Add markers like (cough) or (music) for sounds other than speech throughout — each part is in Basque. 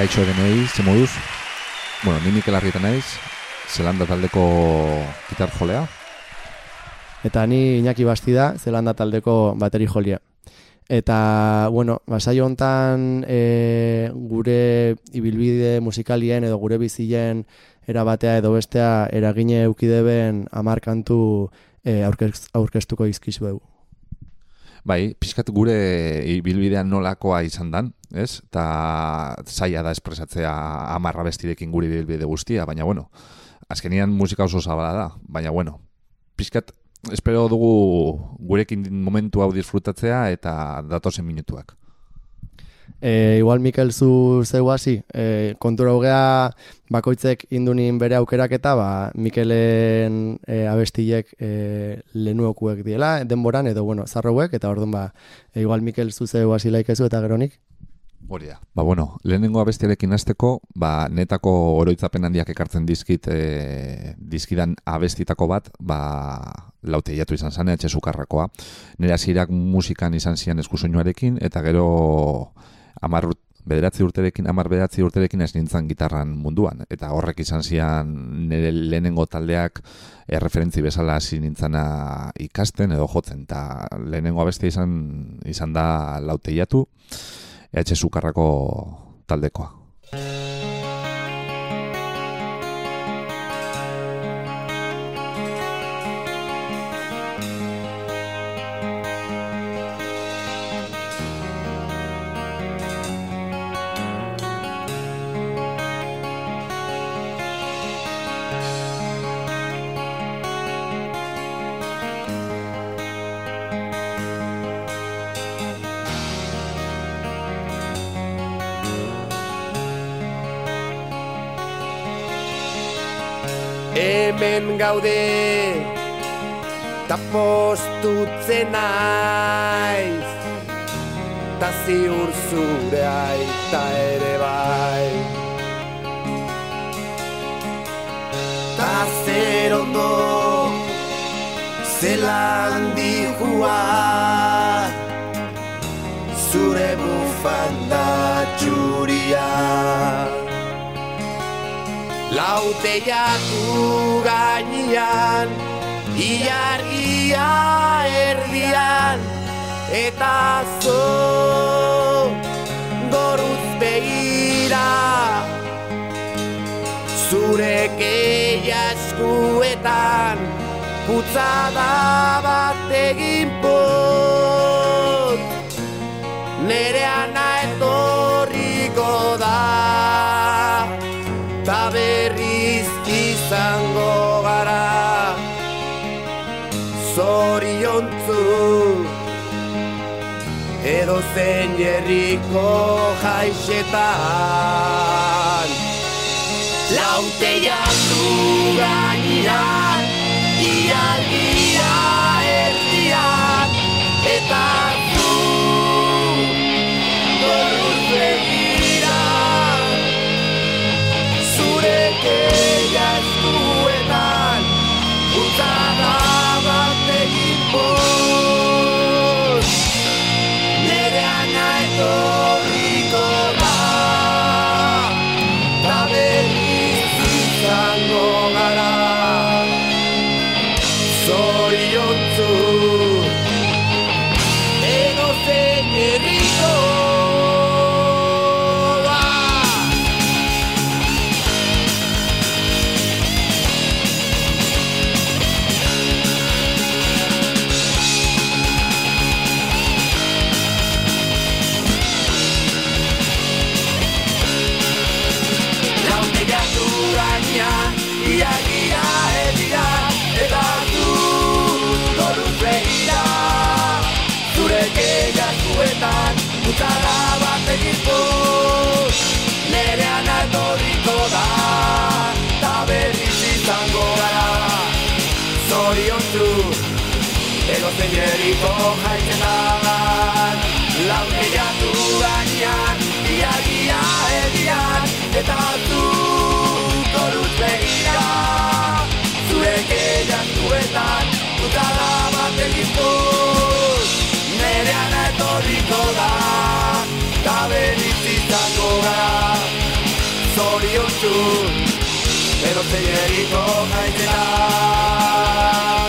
Kaixo denoi, ze moduz? Bueno, ni Mikel Arrieta naiz, Zelanda taldeko gitar jolea. Eta ni Iñaki Bastida, Zelanda taldeko bateri jolia. Eta, bueno, basai hontan e, gure ibilbide musikalien edo gure bizien erabatea edo bestea eragine eukideben amarkantu e, aurkeztuko izkizu dugu. Bai, pixkat gure ibilbidean nolakoa izan dan, ez? Eta zaila da espresatzea amarra bestirekin guri ibilbide guztia, baina bueno, azkenian musika oso zabala da, baina bueno, pixkat espero dugu gurekin momentu hau disfrutatzea eta datozen minutuak. E, igual Mikel zu zeu hasi, e, kontura hogea bakoitzek indunin bere aukerak eta ba, Mikelen e, abestilek e, lenuokuek diela, denboran edo bueno, zarroek, eta orduan ba, e, igual Mikel zu zeu hasi laikezu eta geronik? Hori da. Ba, bueno, lehenengo abestiarekin hasteko, ba, netako oroitzapen handiak ekartzen dizkit, e, dizkidan abestitako bat, ba, laute jatu izan zane, etxezukarrakoa. Nire hasirak musikan izan zian eskusoinuarekin, eta gero amar bederatzi urterekin, amar bederatzi urterekin ez nintzen gitarran munduan. Eta horrek izan zian nire lehenengo taldeak erreferentzi bezala hasi nintzana ikasten edo jotzen. Eta lehenengo abeste izan, izan da lauteiatu, EH Zukarrako taldekoa. Hemen gaude. Ta postutzen naiz Ta ziur zure aita ere bai. Ta zer ondo Zelan dihua Zure bufanda txuriak Laute jatu gainean Iargia erdian Eta zo Goruz begira. Zure keia eskuetan Putzada bat egin pot zen jerriko jaixetan. Laute jatu gainean edo zein jeriko jaitetan, laute jatu gainean, iagia edian, eta zu goruz begira. Zure keia zuetan, putada bat egizko, nere ana etorriko da, ta berriz izango gara. du Edo zeineriko gaitetan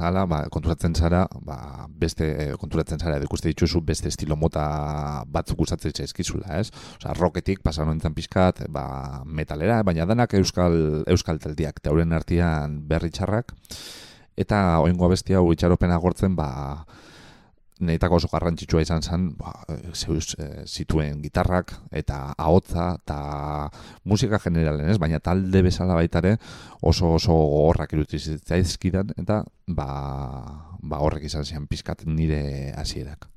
pasala, ba, konturatzen zara, ba, beste, eh, konturatzen zara, edo ikuste dituzu beste estilo mota batzuk gustatzen zaizkizula, ez? Osa, rocketik pasa nintzen pixkat, ba, metalera, baina danak euskal, euskal taldiak, eta hauren artean berri txarrak, eta oingoa bestia hau itxaropena gortzen, ba, Neitako oso garrantzitsua izan zen, ba, zeus e, zituen gitarrak eta ahotza eta musika generalen, ez? Baina talde bezala baitare oso oso gogorrak irutu zitzaizkidan eta ba, ba horrek izan zian pizkat nire hasierak.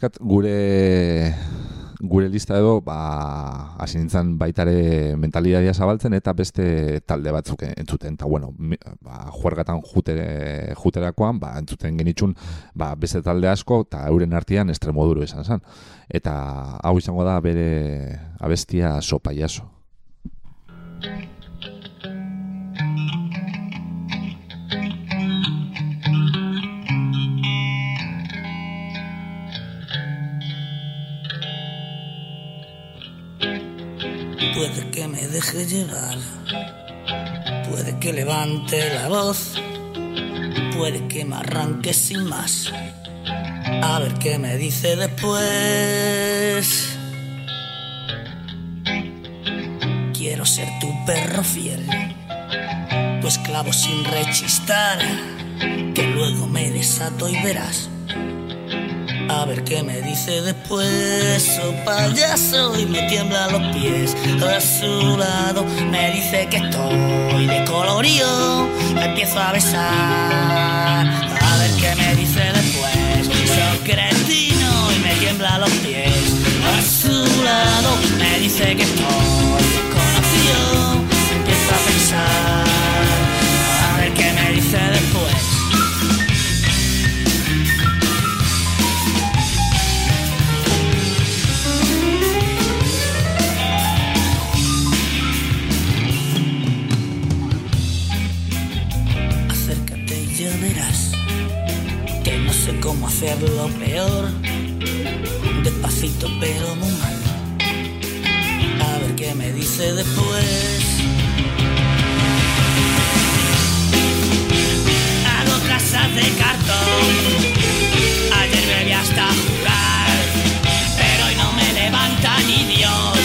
Pixkat gure gure lista edo ba, hasi nintzen baitare mentalidadia zabaltzen eta beste talde batzuk entzuten. Eta bueno, ba, juergatan jute, juterakoan ba, entzuten genitzun ba, beste talde asko eta euren artean estremoduro izan zen. Eta hau izango da bere abestia sopa Puede que me deje llevar, puede que levante la voz, puede que me arranque sin más. A ver qué me dice después. Quiero ser tu perro fiel, tu esclavo sin rechistar, que luego me desato y verás. A ver qué me dice después, oh payaso, y me tiembla los pies. A su lado me dice que estoy de colorío, la empiezo a besar. A ver qué me dice después, soy cretino y me tiembla los pies. A su lado me dice que estoy cómo hacerlo peor. Despacito pero muy mal. A ver qué me dice después. Hago casas de cartón. Ayer bebí hasta jugar, pero hoy no me levanta ni Dios.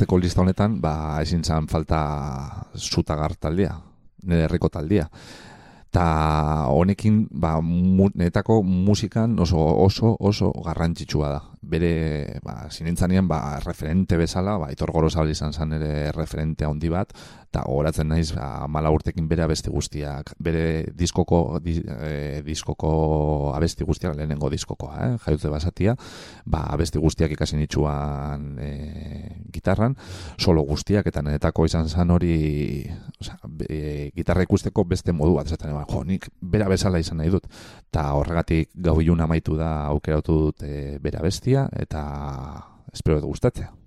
Jarraitzeko lista honetan, ba, ezin zan falta zutagar taldea, nire herriko taldea. Ta honekin, ba, mu, netako musikan oso oso oso garrantzitsua da. Bere, ba, sinintzanean, ba, referente bezala, ba, Aitor Gorosabal izan zen ere referente handi bat, eta horatzen naiz, ba, mala urtekin bere abesti guztiak, bere diskoko, di, eh, diskoko abesti guztiak, lehenengo diskokoa, eh, jaiutze basatia, ba, abesti guztiak ikasi nitsuan eh, gitarran, solo guztiak, eta netako izan zen hori, osea, e, gitarra ikusteko beste modu bat, esaten, ba, jo, nik bera bezala izan nahi dut, eta horregatik gau ilun amaitu da aukeratu dut e, bera bestia, eta espero dut gustatzea.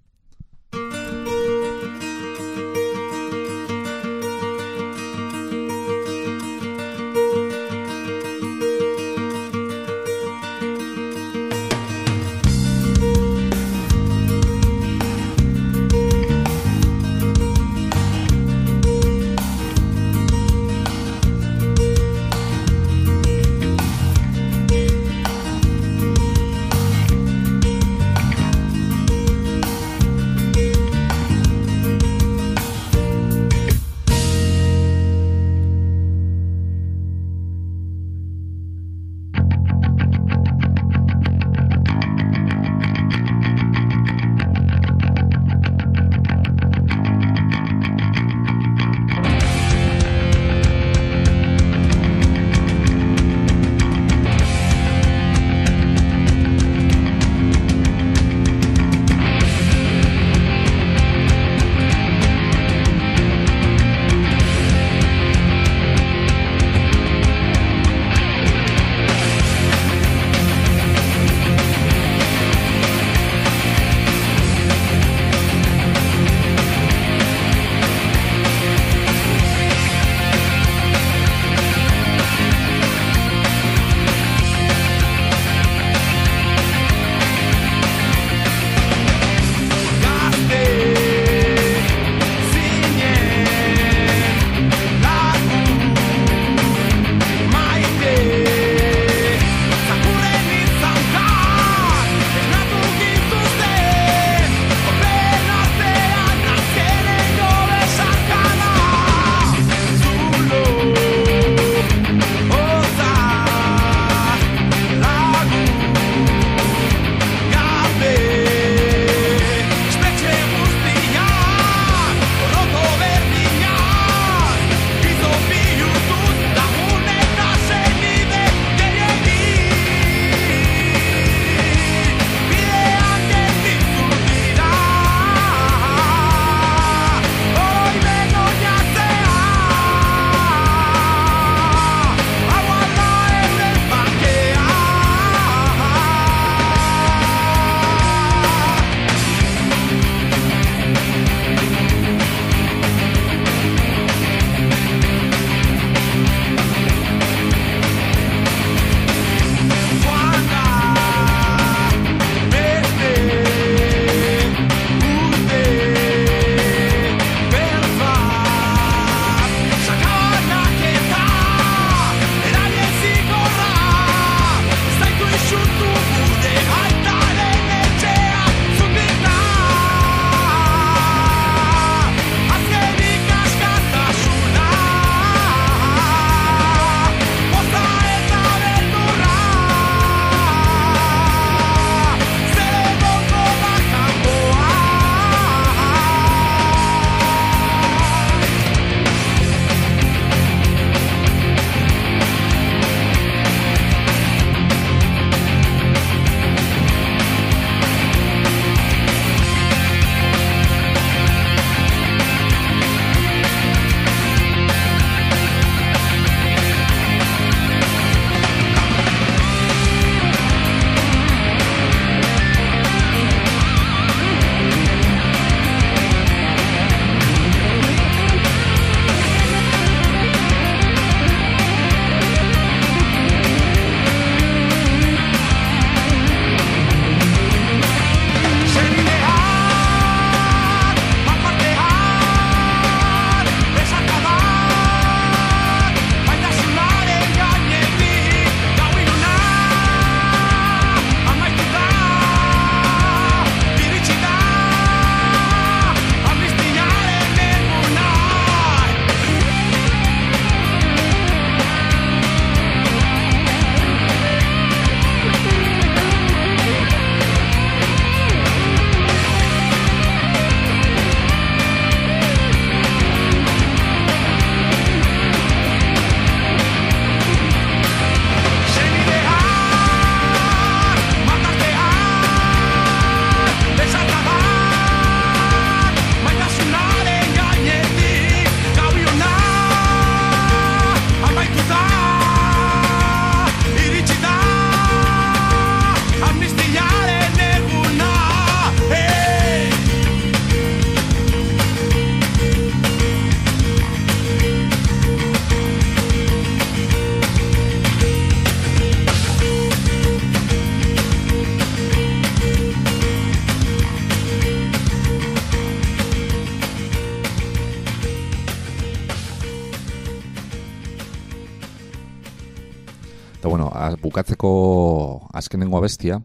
Azkenengo abestia,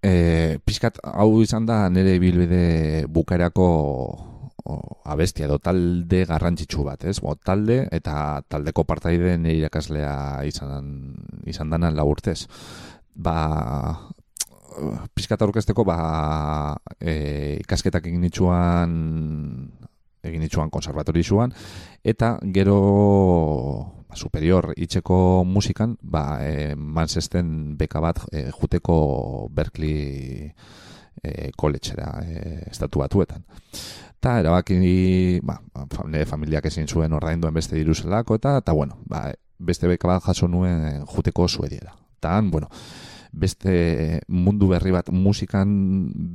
e, pixkat hau izan da nire bilbide bukaerako o, abestia edo talde garrantzitsu bat, ez? Bo, talde eta taldeko partaide nire irakaslea izan, izan dana lau urtez. Ba, pixkat aurkezteko, ba, e, ikasketak egin nitsuan egin nitsuan konservatorisuan, eta gero superior itxeko musikan, ba, e, Manchesten beka bat e, juteko Berkeley e, collegera e, estatu batuetan. Eta erabaki, ba, nire familiak ezin zuen ordainduen beste diru zelako, eta, eta bueno, ba, beste beka bat jaso nuen juteko suediera. Eta, han, bueno, beste mundu berri bat, musikan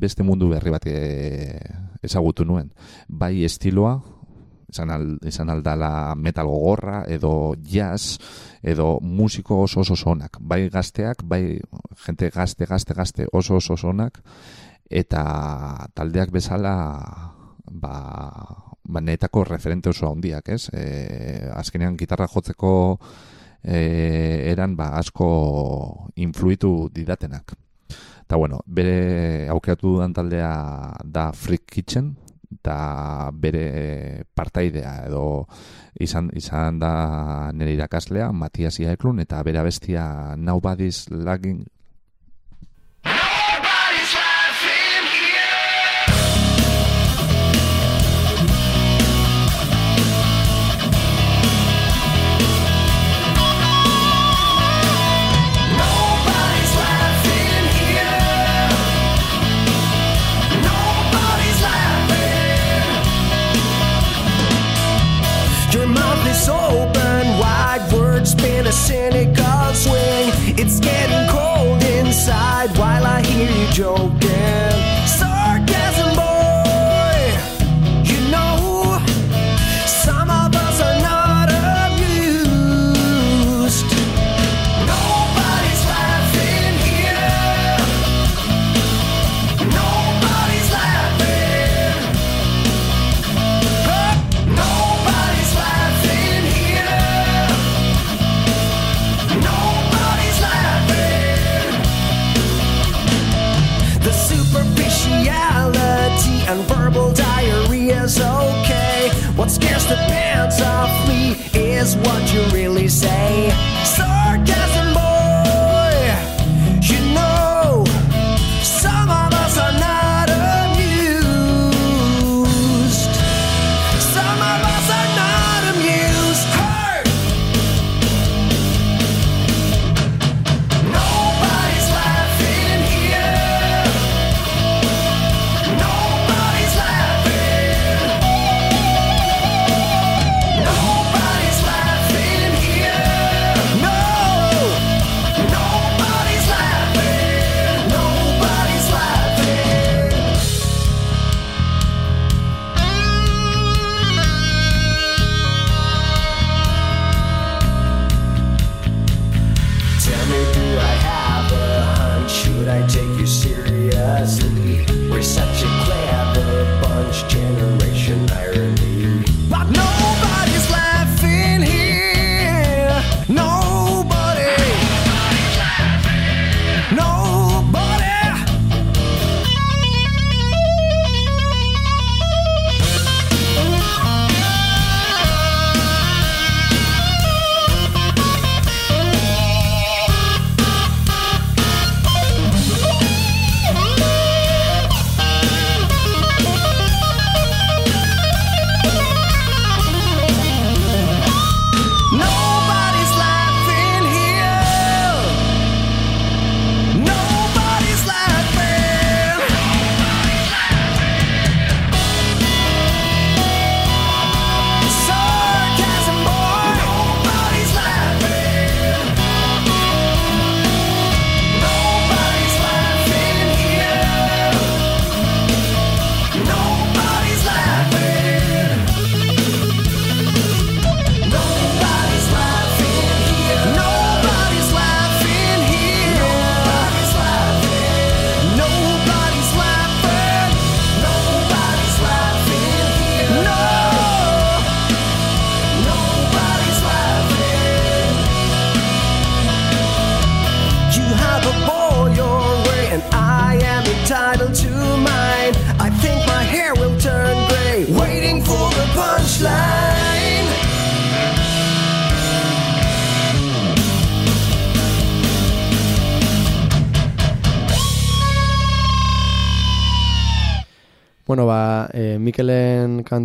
beste mundu berri bat e, ezagutu nuen. Bai estiloa, izan, al, izan aldala metal gogorra, edo jazz, edo musiko oso oso oso onak. Bai gazteak, bai jente gazte, gazte, gazte oso oso oso onak, eta taldeak bezala ba, ba netako referente oso handiak, ez? E, azkenean gitarra jotzeko e, eran ba asko influitu didatenak. Eta bueno, bere aukeratu dudan taldea da Freak Kitchen, eta bere partaidea edo izan, izan da nire irakaslea, Matias Iaeklun, eta bere abestia Nobody's Lagging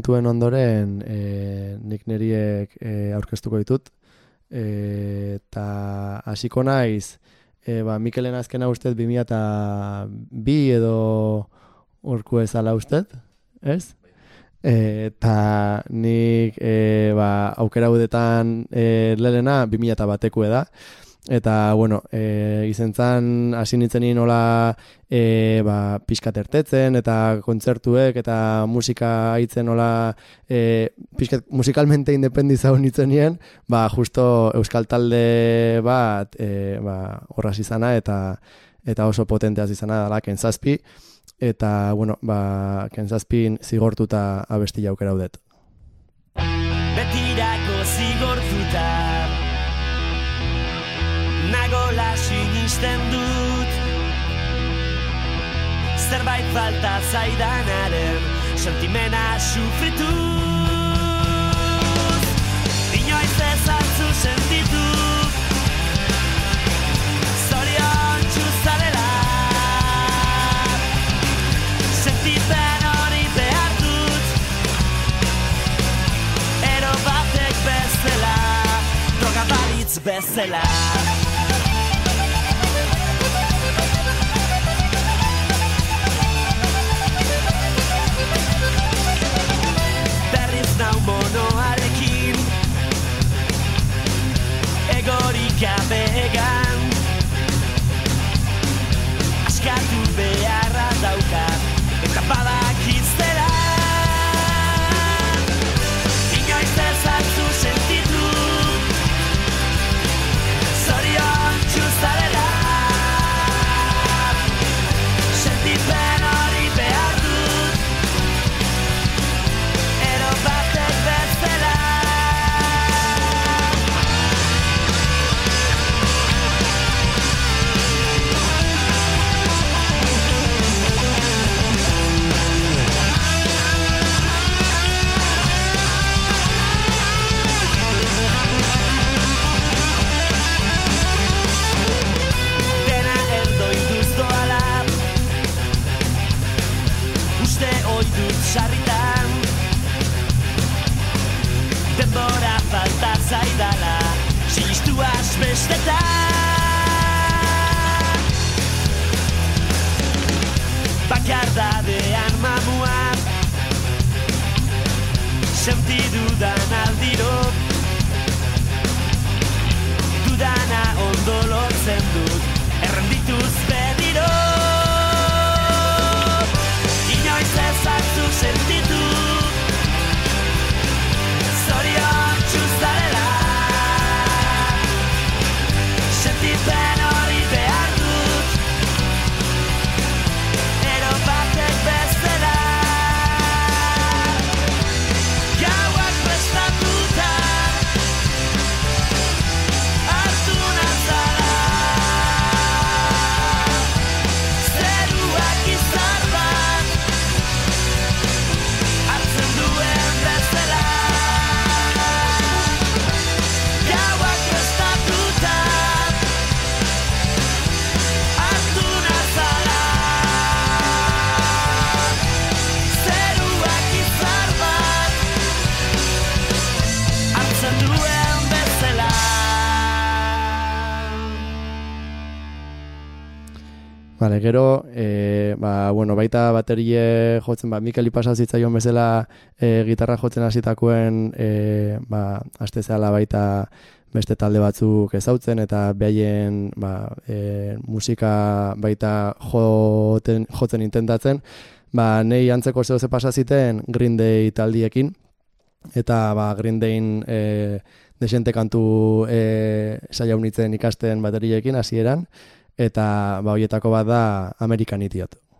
kantuen ondoren e, nik neriek e, aurkeztuko ditut. E, eta hasiko naiz, e, ba, Mikelen azkena ustez 2002 edo urku ezala ustez, ez? Eta nik e, ba, aukera udetan e, lelena 2000 batekue da. Eta, bueno, e, izentzan hasi nintzen nola e, ba, pixkat ertetzen eta kontzertuek eta musika haitzen nola e, pixkat musikalmente independizau nintzen nien, ba, justo euskal talde bat e, ba, horraz izana eta eta oso potenteaz izana dela Kenzazpi eta, bueno, ba, Kenzazpin zigortuta abesti jaukera udet. Falta zaidanaren Sentimena sufritu Inoiz ez altzu sentitu Zorion txuzarela. Sentipen hori behar dut Ero batek bezala Droga balitz bezala Egorik gabe egan Askatu beharra daukat Vale, gero, e, ba, bueno, baita baterie jotzen, ba, Mikel ipasa zitzaion bezala e, gitarra jotzen hasitakoen e, ba, aste zehala baita beste talde batzuk ezautzen eta behaien ba, e, musika baita joten, jotzen intentatzen, ba, nei antzeko zehose pasa ziten Green Day taldiekin, eta ba, Green Dayn e, desente kantu e, saia unitzen ikasten bateriekin hasieran, eta ba, hoietako bat da American Idiot. Don't wanna be an American idiot.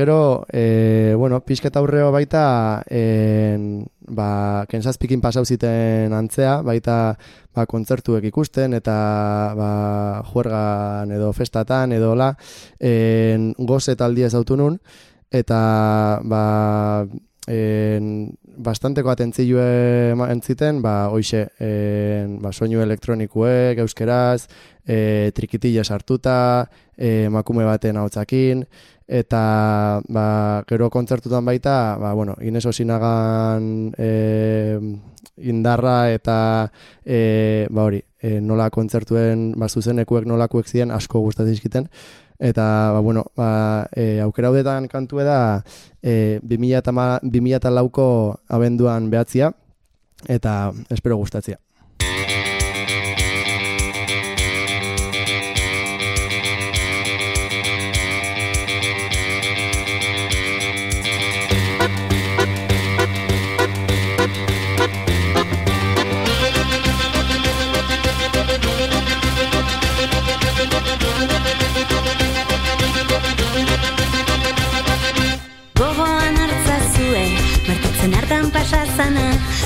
Gero, e, bueno, pixket aurreo baita, en, ba, kentzazpikin pasau ziten antzea, baita ba, kontzertuek ikusten, eta ba, juergan edo festatan edo la, en, goze taldi ez dautu nun, eta ba, en, bastanteko atentzioe entziten, ba, hoxe, en, ba, soinu elektronikuek, euskeraz, e, trikitilla sartuta, e, makume baten ahotsakin, eta ba, gero kontzertutan baita, ba, bueno, Ines Osinagan e, indarra eta e, ba hori, e, nola kontzertuen ba, zuzenekuek nolakuek ziren asko gustatzen zizkiten, eta ba, bueno, ba, e, aukera kantu da e, 2008ko abenduan behatzia, eta espero gustatzea.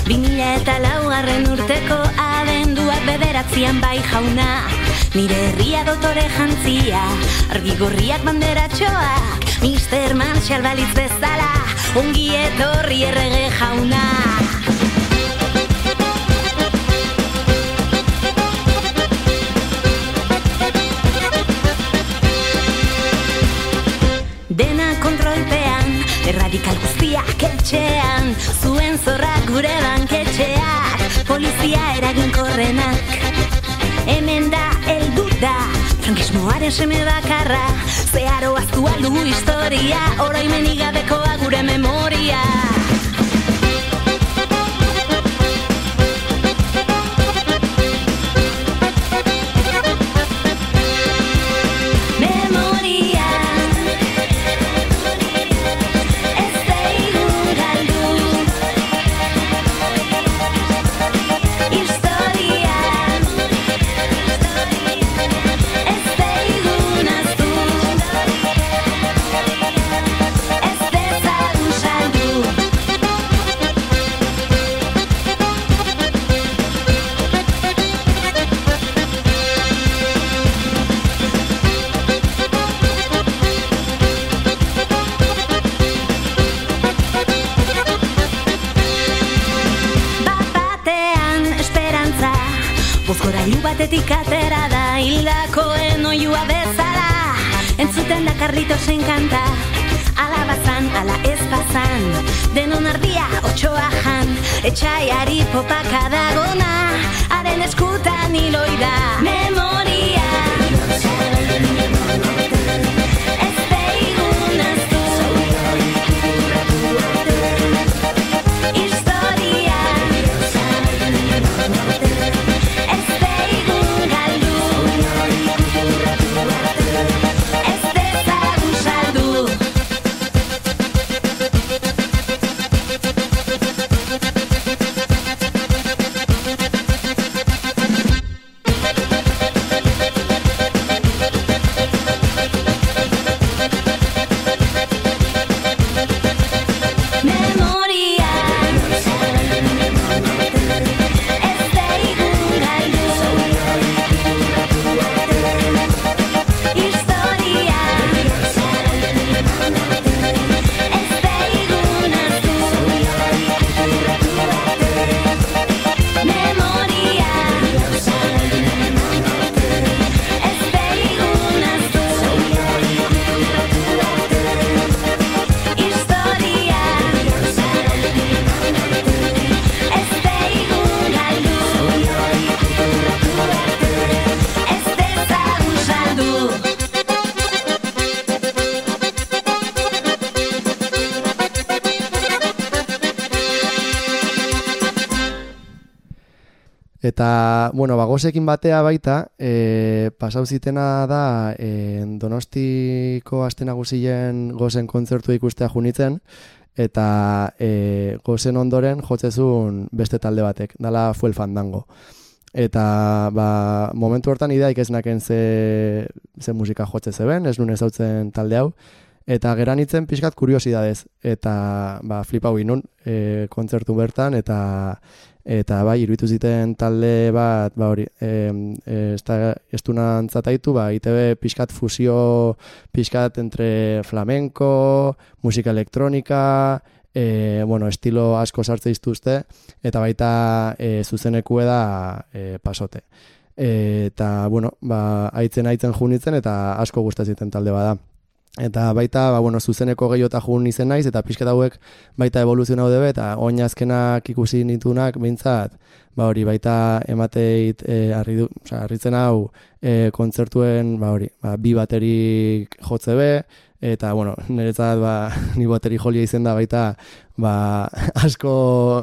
Pasazana Bi mila eta laugarren urteko abenduak bederatzian bai jauna. Nire herria dotore jantzia, argi gorriak banderatxoak Mister Marshall balitz bezala, ongi etorri errege jauna eraginkorrenak Hemen da, eldu da, frankismoaren seme bakarra Zeharo aztu aldu historia, oroimenik gabekoa gure Memoria Gozekin batea baita, e, pasau zitena da e, Donostiko aste nagusien gozen kontzertu ikustea junitzen, eta e, gozen ondoren jotzezun beste talde batek, dala Fuel Fandango. Eta ba, momentu hortan ideaik ez naken ze, ze musika jotze zeben, ez nun ezautzen talde hau, eta geranitzen pixkat kuriosidadez, eta ba, flipa hau inun e, kontzertu bertan, eta eta bai, iruditu ziten talde bat, ba hori, e, e, ez du nantzataitu, ba, ITB pixkat fusio, pixkat entre flamenko, musika elektronika, e, bueno, estilo asko sartze dituzte eta baita e, zuzenekue da e, pasote. E, eta, bueno, ba, aitzen aitzen junitzen eta asko gustatzen talde bada. Eta baita, ba, bueno, zuzeneko gehiota jun izen naiz, eta pixket hauek baita evoluzionau debe, eta oin azkenak ikusi nitunak, behintzat, ba hori, baita emateit, e, arri du, oza, arritzen hau, e, kontzertuen, ba hori, ba, bi baterik jotze be, eta, bueno, niretzat, ba, (laughs) ni bateri jolia izen da baita, ba, (laughs) asko,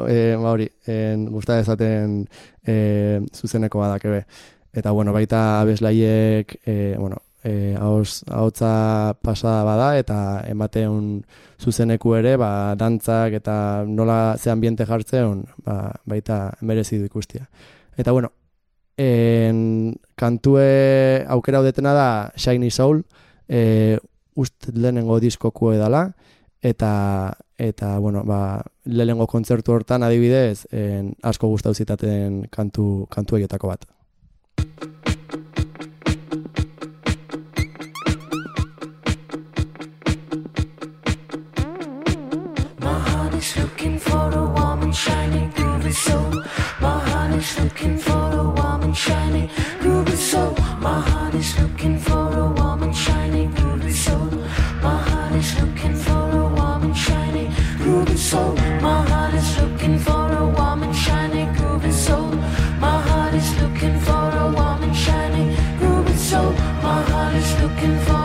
e, ba hori, en, gusta ezaten e, zuzeneko badake be. Eta, bueno, baita abeslaiek, e, bueno, e, hauz, hautza pasada bada eta emateun zuzeneku ere ba, dantzak eta nola ze ambiente jartzeun ba, baita merezi du ikustia. Eta bueno, en, kantue aukera udetena da Shiny Soul, e, uste lehenengo diskokue dala, eta eta bueno, ba, lehenengo kontzertu hortan adibidez en, asko gustau zitaten kantu, kantu horietako bat. Looking for a warm and shiny groovy soul. My heart is looking for a warm and shiny groovy soul. My heart is looking for a warm and shiny groovy soul. My heart is looking for a warm and shiny groovy soul. My heart is looking for a warm and shiny groovy soul. My heart is looking for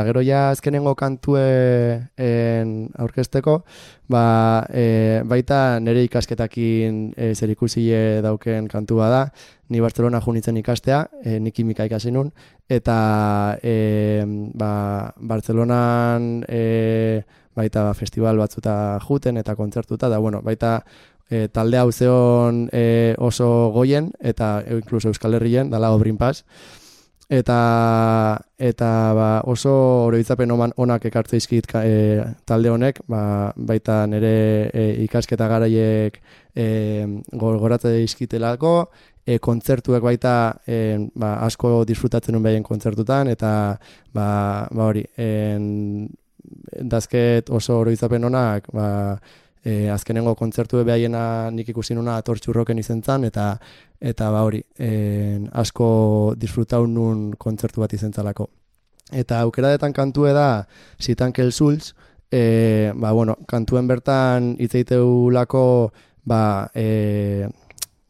eta gero ja azkenengo kantue en aurkezteko, ba, e, baita nire ikasketakin e, zer dauken kantua da, ni Barcelona junitzen ikastea, e, nik kimika ikasi nun, eta e, ba, Barcelonan e, baita ba, festival batzuta juten eta kontzertuta, da. Bueno, baita e, talde hau zeon e, oso goien, eta e, inkluso Euskal Herrien, dala Obrin Pass, eta eta ba, oso oroitzapen onak ekartze dizkit ka- e, talde honek, ba, baita nire e, ikasketa garaiek e, gogoratze dizkitelako, e, kontzertuek baita e, ba, asko disfrutatzen nuen behaien kontzertutan, eta ba, ba hori, en, dazket oso oroitzapen onak, ba, e, azkenengo kontzertu behaiena nik ikusi nuna atortxurroken izen zan, eta eta ba hori, en, asko disfrutau nun kontzertu bat izen zalako. Eta aukeradetan kantue da Sitan Kel Sulz, e, ba, bueno, kantuen bertan hitzeiteulako ba, e,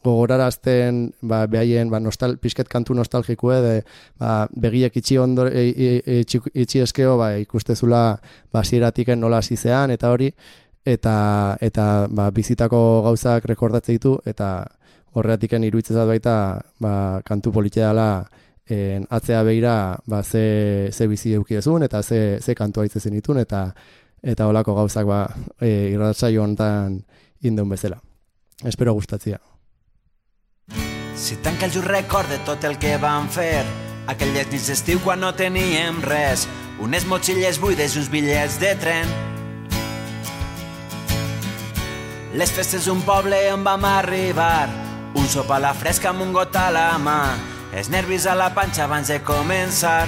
gogorarazten ba, behaien ba, nostal, pixket kantu nostalgikue, de, ba, begiek itxi, ondo, e, e, e, itxi, itxi eskeo ba, ikustezula ba, zieratiken nola hasi zean, eta hori, eta, eta ba, bizitako gauzak rekordatzen ditu, eta horreatiken iruditzen zait baita ba, kantu politia dela en, atzea begira ba, ze, ze bizi eukidezun, eta ze, ze kantu haitzezen ditun, eta eta holako gauzak ba, e, irratsaio honetan indun bezala. Espero gustatzia. Si tanca el record de tot el que vam fer aquelles nits d'estiu quan no teníem res unes motxilles buides i uns bitllets de tren les festes d'un poble on vam arribar. Un sopar a la fresca amb un got a la mà. Els nervis a la panxa abans de començar.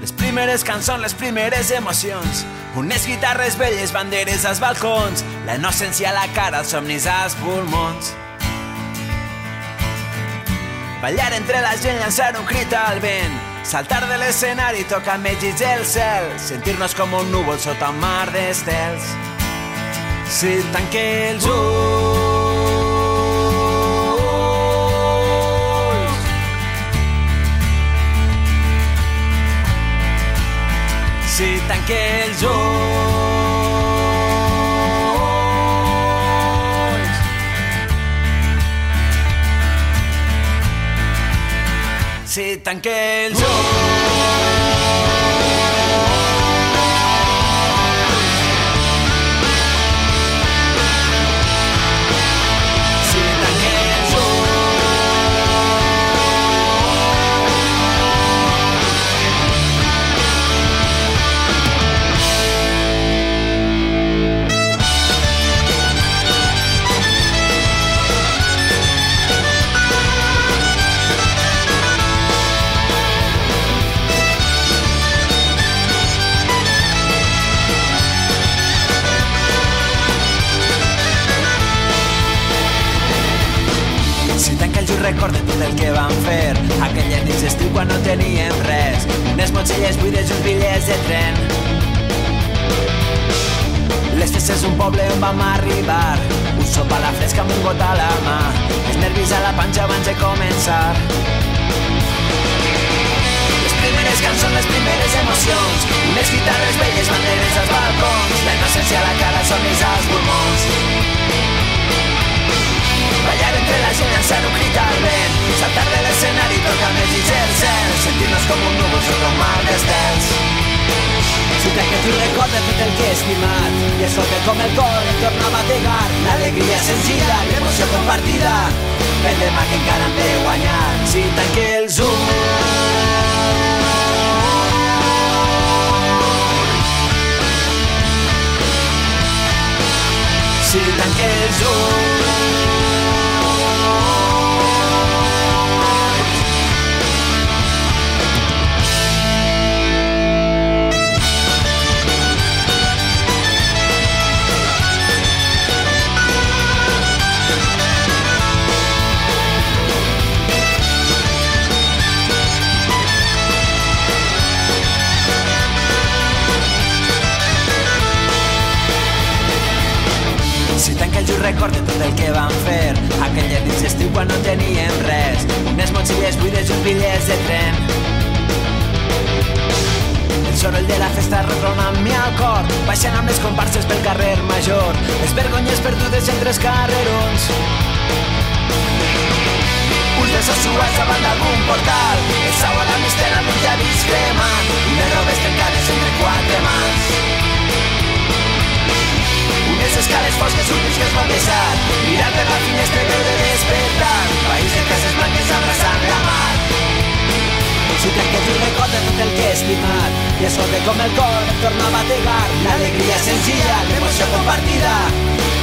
Les primeres cançons, les primeres emocions. Unes guitarres velles, banderes als balcons, la innocència a la cara, els somnis als pulmons. Ballar entre la gent, llançar un crit al vent, saltar de l'escenari, tocar llits el cel, sentir-nos com un núvol sota un mar d'estels. Si tanque els ulls si tanque els ulls. necesitan que el. Tanca el just record de tot el que vam fer. Aquelles nits d'estiu quan no teníem res. Unes motxilles buides i uns bitllets de tren. Les festes d'un poble on vam arribar. Un sopar a la fresca amb un got a la mà. Els nervis a la panxa abans de començar. Les primeres cançons, les primeres emocions. Unes guitarres velles, banderes als balcons. La innocència a la cara, somnis als pulmons Entre la gent, llançar un crit al vent. Saltar de l'escenari, tocar més i el cel Sentir-nos com un núvol sota un mar d'estels. Te que tu recorda tot el que he estimat I escolta com el cor em torna a bategar. L'alegria senzilla, l'emoció compartida. El demà que encara hem de guanyar. Si tanque els ulls. Si tanque els ulls record de tot el que vam fer. Aquelles nits d'estiu quan no teníem res. Unes motxilles buides i uns bitllets de tren. El soroll de la festa retrona amb mi al cor Baixant amb les comparses pel carrer major. Les vergonyes perdudes entre els carrerons. Uns dels assuats davant d'algun portal. El sau a mistera els llavis cremant Unes robes trencades entre quatre mans escales fosques, ulls que es van besar Mirar per la finestra i veure despertar. País de cases blanques abraçant la mar. Si trenques el record de tot el que he estimat I escolta com el cor em torna a bategar. L'alegria senzilla, l'emoció compartida.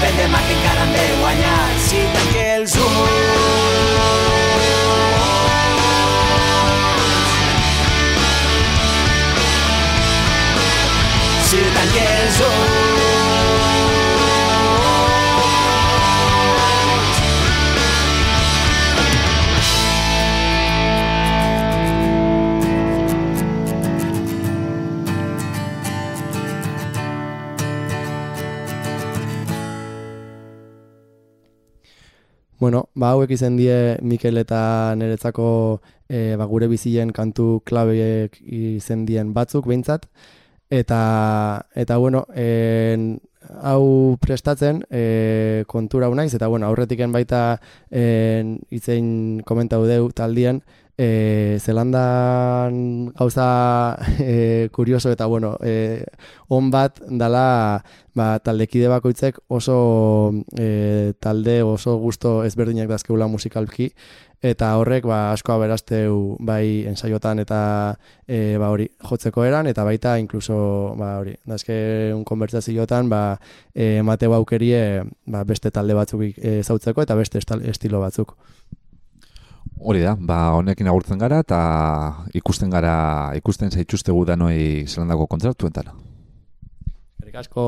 Pel demà que encara hem de guanyar. Si tanque els ulls. Si tanque els ulls Bueno, ba, hauek izen die Mikel eta niretzako e, ba, gure bizien kantu klabeek izen dien batzuk behintzat. Eta, eta bueno, en, hau prestatzen e, kontura hau naiz, eta bueno, aurretiken baita en, itzein komentau deu taldian, e, Zelandan gauza (laughs) e, kurioso eta bueno, e, on bat dala ba, taldekide bakoitzek oso e, talde oso gusto ezberdinak dazkeula musikalki eta horrek ba, asko aberasteu bai ensaiotan eta e, ba, hori jotzeko eran eta baita inkluso ba, hori dazke un konbertsazioetan ba, e, emateu aukerie ba, beste talde batzuk e, zautzeko eta beste estilo batzuk. Hori da, ba, honekin agurtzen gara eta ikusten gara, ikusten zaituztegu danoi zelandako kontzertuetan. Eskerrik asko.